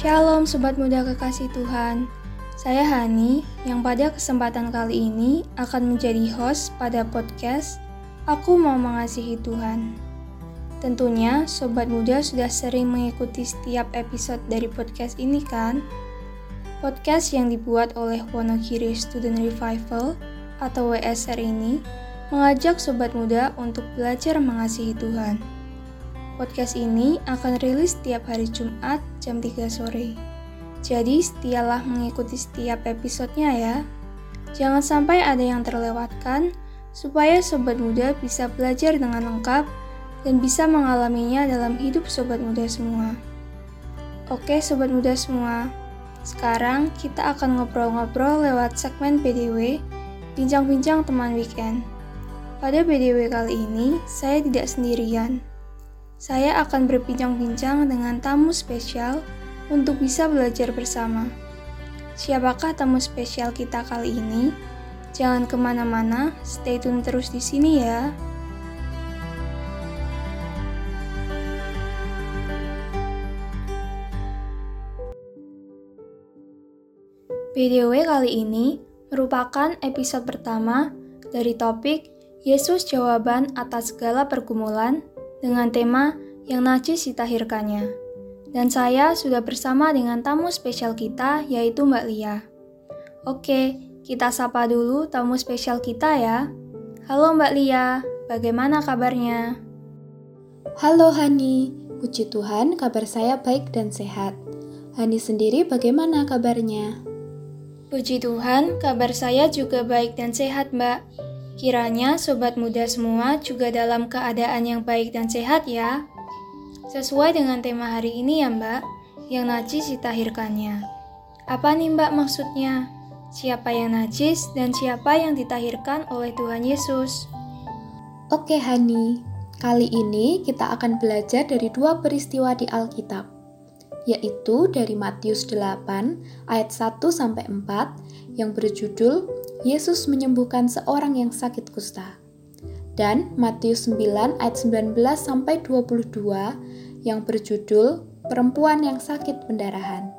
Shalom Sobat Muda Kekasih Tuhan. Saya Hani yang pada kesempatan kali ini akan menjadi host pada podcast Aku Mau Mengasihi Tuhan. Tentunya Sobat Muda sudah sering mengikuti setiap episode dari podcast ini kan? Podcast yang dibuat oleh Wonogiri Student Revival atau WSR ini mengajak Sobat Muda untuk belajar mengasihi Tuhan Podcast ini akan rilis setiap hari Jumat jam 3 sore. Jadi setialah mengikuti setiap episodenya ya. Jangan sampai ada yang terlewatkan, supaya sobat muda bisa belajar dengan lengkap dan bisa mengalaminya dalam hidup sobat muda semua. Oke sobat muda semua, sekarang kita akan ngobrol-ngobrol lewat segmen BDW, Bincang-Bincang Teman Weekend. Pada BDW kali ini, saya tidak sendirian saya akan berbincang-bincang dengan tamu spesial untuk bisa belajar bersama. Siapakah tamu spesial kita kali ini? Jangan ke mana-mana, stay tune terus di sini ya. Video kali ini merupakan episode pertama dari topik Yesus jawaban atas segala pergumulan dengan tema yang najis ditahirkannya. Dan saya sudah bersama dengan tamu spesial kita yaitu Mbak Lia. Oke, kita sapa dulu tamu spesial kita ya. Halo Mbak Lia, bagaimana kabarnya? Halo Hani, puji Tuhan kabar saya baik dan sehat. Hani sendiri bagaimana kabarnya? Puji Tuhan, kabar saya juga baik dan sehat, Mbak. Kiranya sobat muda semua juga dalam keadaan yang baik dan sehat ya. Sesuai dengan tema hari ini ya mbak, yang najis ditahirkannya. Apa nih mbak maksudnya? Siapa yang najis dan siapa yang ditahirkan oleh Tuhan Yesus? Oke Hani, kali ini kita akan belajar dari dua peristiwa di Alkitab, yaitu dari Matius 8 ayat 1 sampai 4 yang berjudul Yesus menyembuhkan seorang yang sakit kusta. Dan Matius 9 ayat 19 sampai 22 yang berjudul Perempuan yang sakit pendarahan.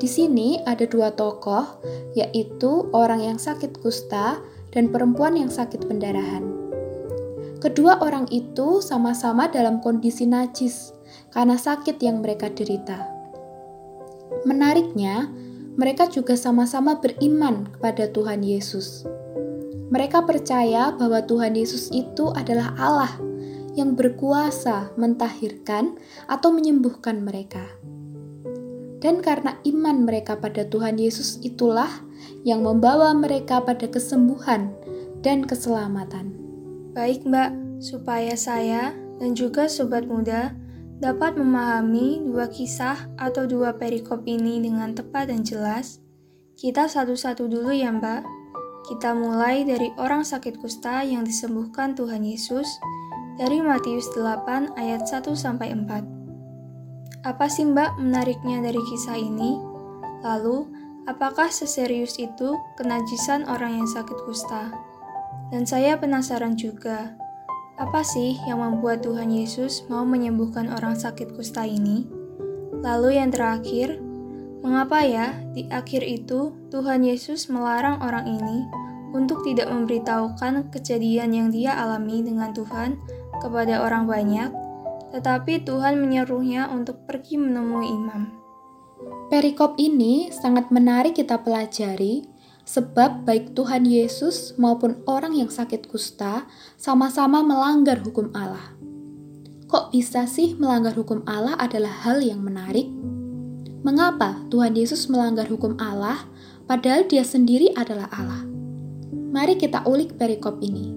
Di sini ada dua tokoh, yaitu orang yang sakit kusta dan perempuan yang sakit pendarahan. Kedua orang itu sama-sama dalam kondisi najis karena sakit yang mereka derita. Menariknya, mereka juga sama-sama beriman kepada Tuhan Yesus. Mereka percaya bahwa Tuhan Yesus itu adalah Allah yang berkuasa mentahirkan atau menyembuhkan mereka. Dan karena iman mereka pada Tuhan Yesus itulah yang membawa mereka pada kesembuhan dan keselamatan. Baik, Mbak, supaya saya dan juga sobat muda dapat memahami dua kisah atau dua perikop ini dengan tepat dan jelas, kita satu-satu dulu ya mbak. Kita mulai dari orang sakit kusta yang disembuhkan Tuhan Yesus dari Matius 8 ayat 1 sampai 4. Apa sih mbak menariknya dari kisah ini? Lalu, apakah seserius itu kenajisan orang yang sakit kusta? Dan saya penasaran juga, apa sih yang membuat Tuhan Yesus mau menyembuhkan orang sakit kusta ini? Lalu yang terakhir, mengapa ya di akhir itu Tuhan Yesus melarang orang ini untuk tidak memberitahukan kejadian yang dia alami dengan Tuhan kepada orang banyak, tetapi Tuhan menyeruhnya untuk pergi menemui imam. Perikop ini sangat menarik kita pelajari Sebab baik Tuhan Yesus maupun orang yang sakit kusta sama-sama melanggar hukum Allah. Kok bisa sih melanggar hukum Allah adalah hal yang menarik? Mengapa Tuhan Yesus melanggar hukum Allah padahal dia sendiri adalah Allah? Mari kita ulik perikop ini.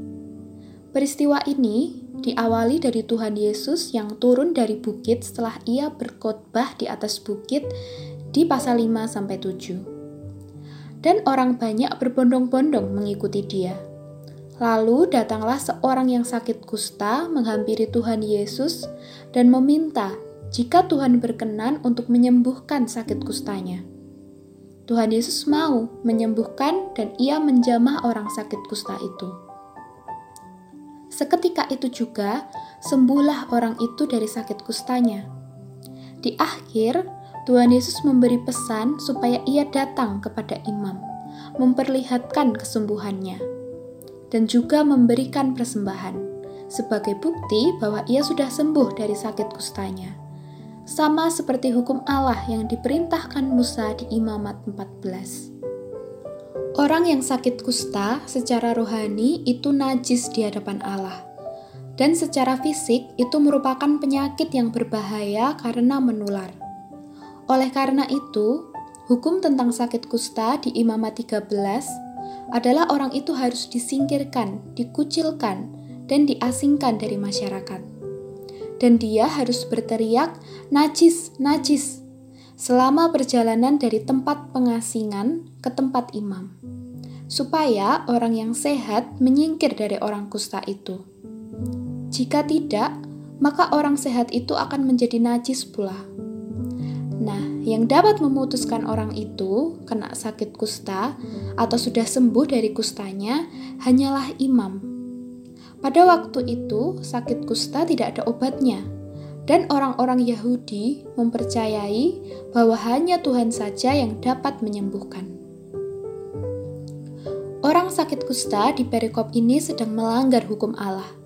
Peristiwa ini diawali dari Tuhan Yesus yang turun dari bukit setelah ia berkhotbah di atas bukit di pasal 5 sampai 7 dan orang banyak berbondong-bondong mengikuti dia. Lalu datanglah seorang yang sakit kusta menghampiri Tuhan Yesus dan meminta jika Tuhan berkenan untuk menyembuhkan sakit kustanya. Tuhan Yesus mau menyembuhkan dan ia menjamah orang sakit kusta itu. Seketika itu juga sembuhlah orang itu dari sakit kustanya. Di akhir, Tuhan Yesus memberi pesan supaya ia datang kepada imam, memperlihatkan kesembuhannya, dan juga memberikan persembahan sebagai bukti bahwa ia sudah sembuh dari sakit kustanya. Sama seperti hukum Allah yang diperintahkan Musa di Imamat 14. Orang yang sakit kusta secara rohani itu najis di hadapan Allah dan secara fisik itu merupakan penyakit yang berbahaya karena menular. Oleh karena itu, hukum tentang sakit kusta di Imamat 13 adalah orang itu harus disingkirkan, dikucilkan, dan diasingkan dari masyarakat. Dan dia harus berteriak, najis, najis, selama perjalanan dari tempat pengasingan ke tempat imam, supaya orang yang sehat menyingkir dari orang kusta itu. Jika tidak, maka orang sehat itu akan menjadi najis pula. Nah, yang dapat memutuskan orang itu kena sakit kusta atau sudah sembuh dari kustanya hanyalah imam. Pada waktu itu, sakit kusta tidak ada obatnya, dan orang-orang Yahudi mempercayai bahwa hanya Tuhan saja yang dapat menyembuhkan. Orang sakit kusta di perikop ini sedang melanggar hukum Allah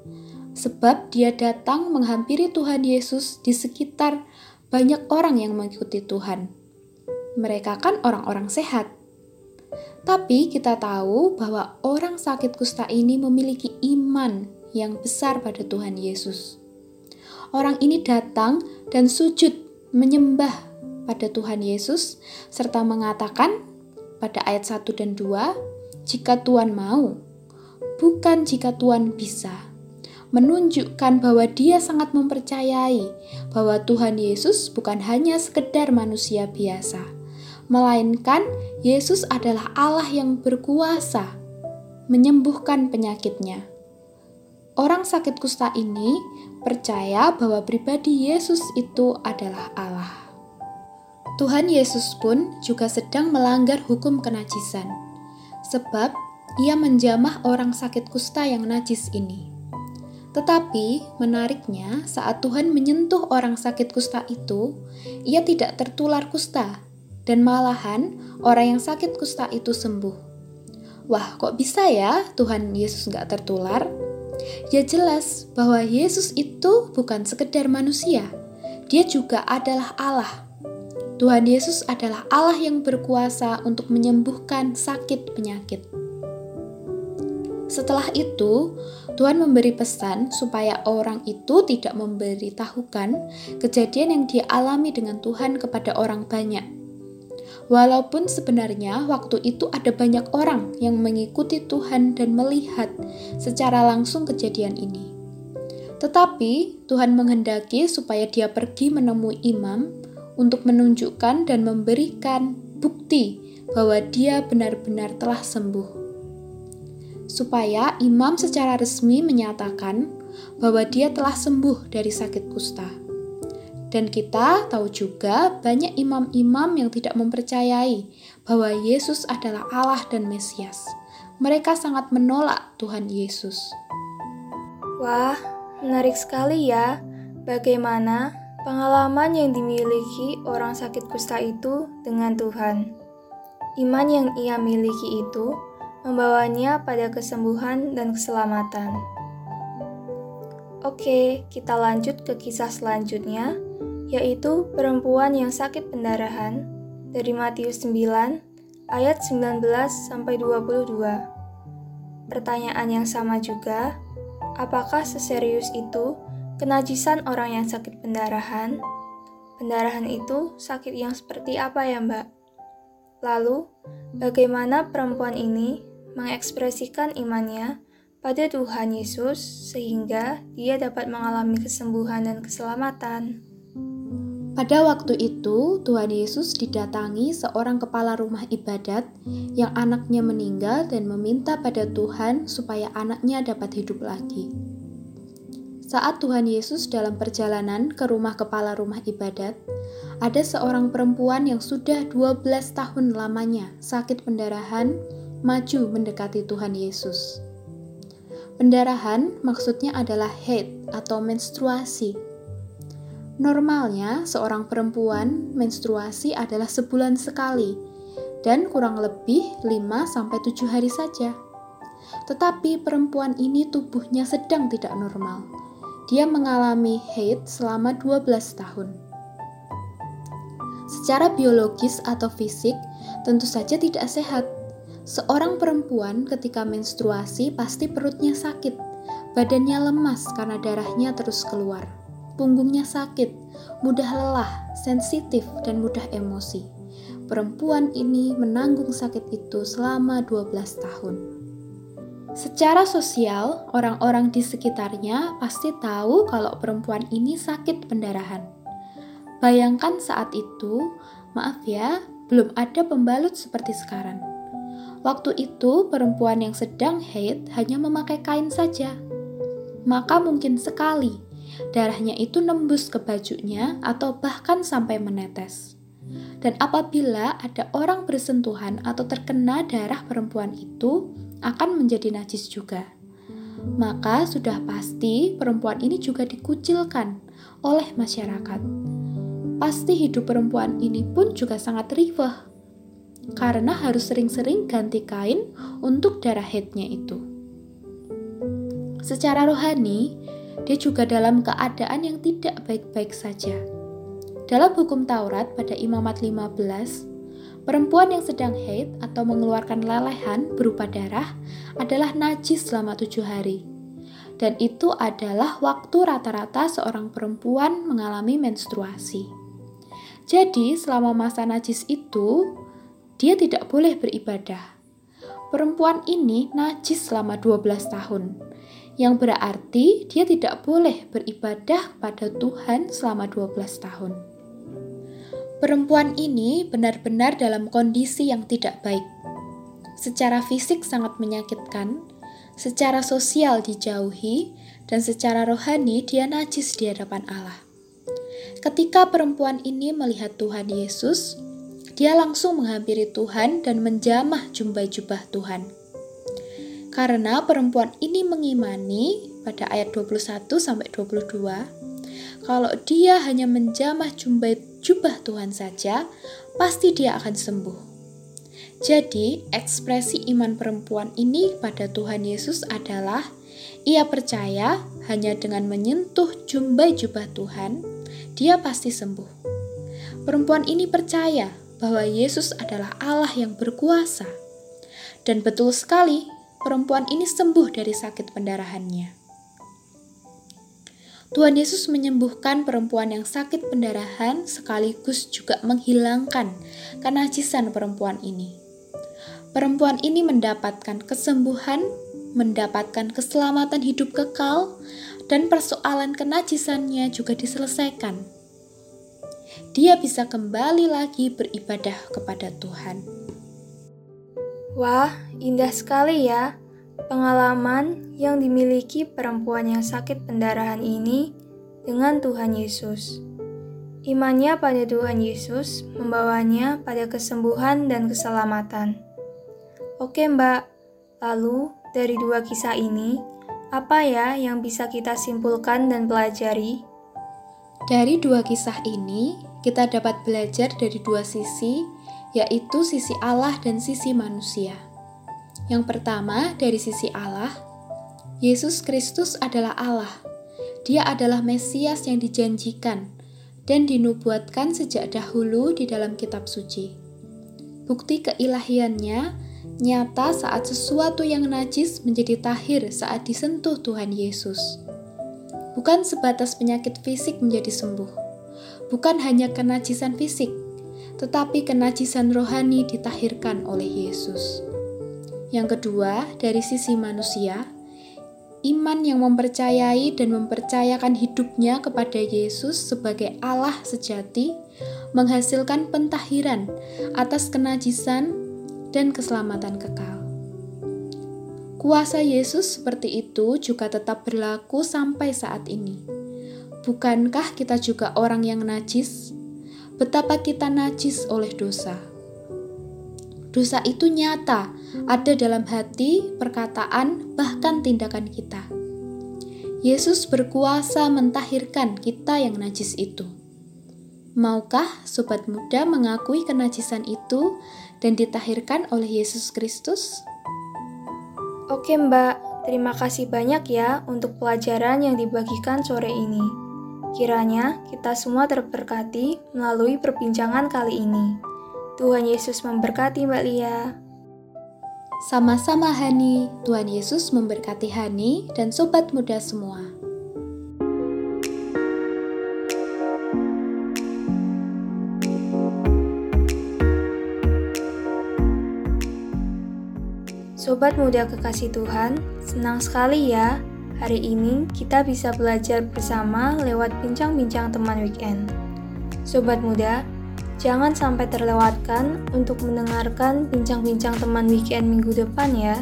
sebab dia datang menghampiri Tuhan Yesus di sekitar banyak orang yang mengikuti Tuhan. Mereka kan orang-orang sehat. Tapi kita tahu bahwa orang sakit kusta ini memiliki iman yang besar pada Tuhan Yesus. Orang ini datang dan sujud menyembah pada Tuhan Yesus serta mengatakan pada ayat 1 dan 2, jika Tuhan mau, bukan jika Tuhan bisa menunjukkan bahwa dia sangat mempercayai bahwa Tuhan Yesus bukan hanya sekedar manusia biasa, melainkan Yesus adalah Allah yang berkuasa menyembuhkan penyakitnya. Orang sakit kusta ini percaya bahwa pribadi Yesus itu adalah Allah. Tuhan Yesus pun juga sedang melanggar hukum kenajisan, sebab ia menjamah orang sakit kusta yang najis ini. Tetapi menariknya, saat Tuhan menyentuh orang sakit kusta itu, ia tidak tertular kusta, dan malahan orang yang sakit kusta itu sembuh. Wah, kok bisa ya Tuhan Yesus nggak tertular? Ya jelas bahwa Yesus itu bukan sekedar manusia, dia juga adalah Allah. Tuhan Yesus adalah Allah yang berkuasa untuk menyembuhkan sakit penyakit. Setelah itu, Tuhan memberi pesan supaya orang itu tidak memberitahukan kejadian yang dia alami dengan Tuhan kepada orang banyak. Walaupun sebenarnya waktu itu ada banyak orang yang mengikuti Tuhan dan melihat secara langsung kejadian ini. Tetapi Tuhan menghendaki supaya dia pergi menemui imam untuk menunjukkan dan memberikan bukti bahwa dia benar-benar telah sembuh supaya imam secara resmi menyatakan bahwa dia telah sembuh dari sakit kusta. Dan kita tahu juga banyak imam-imam yang tidak mempercayai bahwa Yesus adalah Allah dan Mesias. Mereka sangat menolak Tuhan Yesus. Wah, menarik sekali ya bagaimana pengalaman yang dimiliki orang sakit kusta itu dengan Tuhan. Iman yang ia miliki itu membawanya pada kesembuhan dan keselamatan. Oke, kita lanjut ke kisah selanjutnya, yaitu perempuan yang sakit pendarahan dari Matius 9 ayat 19 sampai 22. Pertanyaan yang sama juga, apakah seserius itu kenajisan orang yang sakit pendarahan? Pendarahan itu sakit yang seperti apa ya, Mbak? Lalu, bagaimana perempuan ini mengekspresikan imannya pada Tuhan Yesus sehingga dia dapat mengalami kesembuhan dan keselamatan. Pada waktu itu, Tuhan Yesus didatangi seorang kepala rumah ibadat yang anaknya meninggal dan meminta pada Tuhan supaya anaknya dapat hidup lagi. Saat Tuhan Yesus dalam perjalanan ke rumah kepala rumah ibadat, ada seorang perempuan yang sudah 12 tahun lamanya sakit pendarahan maju mendekati Tuhan Yesus. Pendarahan maksudnya adalah haid atau menstruasi. Normalnya, seorang perempuan menstruasi adalah sebulan sekali dan kurang lebih 5-7 hari saja. Tetapi perempuan ini tubuhnya sedang tidak normal. Dia mengalami haid selama 12 tahun. Secara biologis atau fisik, tentu saja tidak sehat. Seorang perempuan ketika menstruasi pasti perutnya sakit, badannya lemas karena darahnya terus keluar punggungnya sakit, mudah lelah, sensitif, dan mudah emosi. Perempuan ini menanggung sakit itu selama 12 tahun. Secara sosial, orang-orang di sekitarnya pasti tahu kalau perempuan ini sakit pendarahan. Bayangkan saat itu, maaf ya, belum ada pembalut seperti sekarang. Waktu itu, perempuan yang sedang haid hanya memakai kain saja. Maka mungkin sekali darahnya itu nembus ke bajunya atau bahkan sampai menetes. Dan apabila ada orang bersentuhan atau terkena darah perempuan itu, akan menjadi najis juga. Maka sudah pasti perempuan ini juga dikucilkan oleh masyarakat. Pasti hidup perempuan ini pun juga sangat rifah karena harus sering-sering ganti kain untuk darah headnya itu. Secara rohani, dia juga dalam keadaan yang tidak baik-baik saja. Dalam hukum Taurat pada Imamat 15, perempuan yang sedang haid atau mengeluarkan lelehan berupa darah adalah najis selama tujuh hari. Dan itu adalah waktu rata-rata seorang perempuan mengalami menstruasi. Jadi, selama masa najis itu, dia tidak boleh beribadah. Perempuan ini najis selama 12 tahun yang berarti dia tidak boleh beribadah pada Tuhan selama 12 tahun. Perempuan ini benar-benar dalam kondisi yang tidak baik. Secara fisik sangat menyakitkan, secara sosial dijauhi, dan secara rohani dia najis di hadapan Allah. Ketika perempuan ini melihat Tuhan Yesus, dia langsung menghampiri Tuhan dan menjamah jumbai jubah Tuhan. Karena perempuan ini mengimani pada ayat 21 sampai 22 kalau dia hanya menjamah jumbai jubah Tuhan saja, pasti dia akan sembuh. Jadi, ekspresi iman perempuan ini pada Tuhan Yesus adalah ia percaya hanya dengan menyentuh jumbai jubah Tuhan, dia pasti sembuh. Perempuan ini percaya bahwa Yesus adalah Allah yang berkuasa. Dan betul sekali, perempuan ini sembuh dari sakit pendarahannya. Tuhan Yesus menyembuhkan perempuan yang sakit pendarahan sekaligus juga menghilangkan kenajisan perempuan ini. Perempuan ini mendapatkan kesembuhan, mendapatkan keselamatan hidup kekal, dan persoalan kenajisannya juga diselesaikan. Dia bisa kembali lagi beribadah kepada Tuhan. Wah, indah sekali ya pengalaman yang dimiliki perempuan yang sakit pendarahan ini dengan Tuhan Yesus. Imannya pada Tuhan Yesus membawanya pada kesembuhan dan keselamatan. Oke, Mbak. Lalu, dari dua kisah ini, apa ya yang bisa kita simpulkan dan pelajari? Dari dua kisah ini, kita dapat belajar dari dua sisi yaitu sisi Allah dan sisi manusia. Yang pertama, dari sisi Allah, Yesus Kristus adalah Allah. Dia adalah Mesias yang dijanjikan dan dinubuatkan sejak dahulu di dalam kitab suci. Bukti keilahiannya nyata saat sesuatu yang najis menjadi tahir saat disentuh Tuhan Yesus. Bukan sebatas penyakit fisik menjadi sembuh, bukan hanya kenajisan fisik, tetapi kenajisan rohani ditahirkan oleh Yesus. Yang kedua, dari sisi manusia, iman yang mempercayai dan mempercayakan hidupnya kepada Yesus sebagai Allah sejati menghasilkan pentahiran atas kenajisan dan keselamatan kekal. Kuasa Yesus seperti itu juga tetap berlaku sampai saat ini. Bukankah kita juga orang yang najis, betapa kita najis oleh dosa. Dosa itu nyata, ada dalam hati, perkataan, bahkan tindakan kita. Yesus berkuasa mentahirkan kita yang najis itu. Maukah sobat muda mengakui kenajisan itu dan ditahirkan oleh Yesus Kristus? Oke, Mbak. Terima kasih banyak ya untuk pelajaran yang dibagikan sore ini. Kiranya kita semua terberkati melalui perbincangan kali ini. Tuhan Yesus memberkati Mbak Lia. Sama-sama Hani, Tuhan Yesus memberkati Hani dan sobat muda semua. Sobat muda kekasih Tuhan, senang sekali ya hari ini kita bisa belajar bersama lewat bincang-bincang teman weekend. Sobat muda, Jangan sampai terlewatkan untuk mendengarkan bincang-bincang teman weekend minggu depan ya.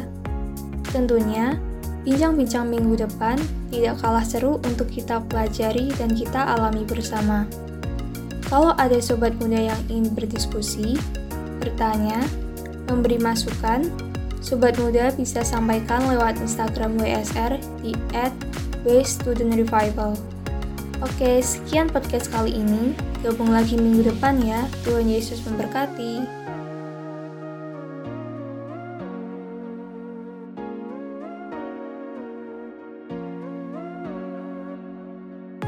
Tentunya, bincang-bincang minggu depan tidak kalah seru untuk kita pelajari dan kita alami bersama. Kalau ada sobat muda yang ingin berdiskusi, bertanya, memberi masukan, sobat muda bisa sampaikan lewat Instagram WSR di @wstudentrevival. Oke, sekian podcast kali ini. Gabung lagi minggu depan ya. Tuhan Yesus memberkati.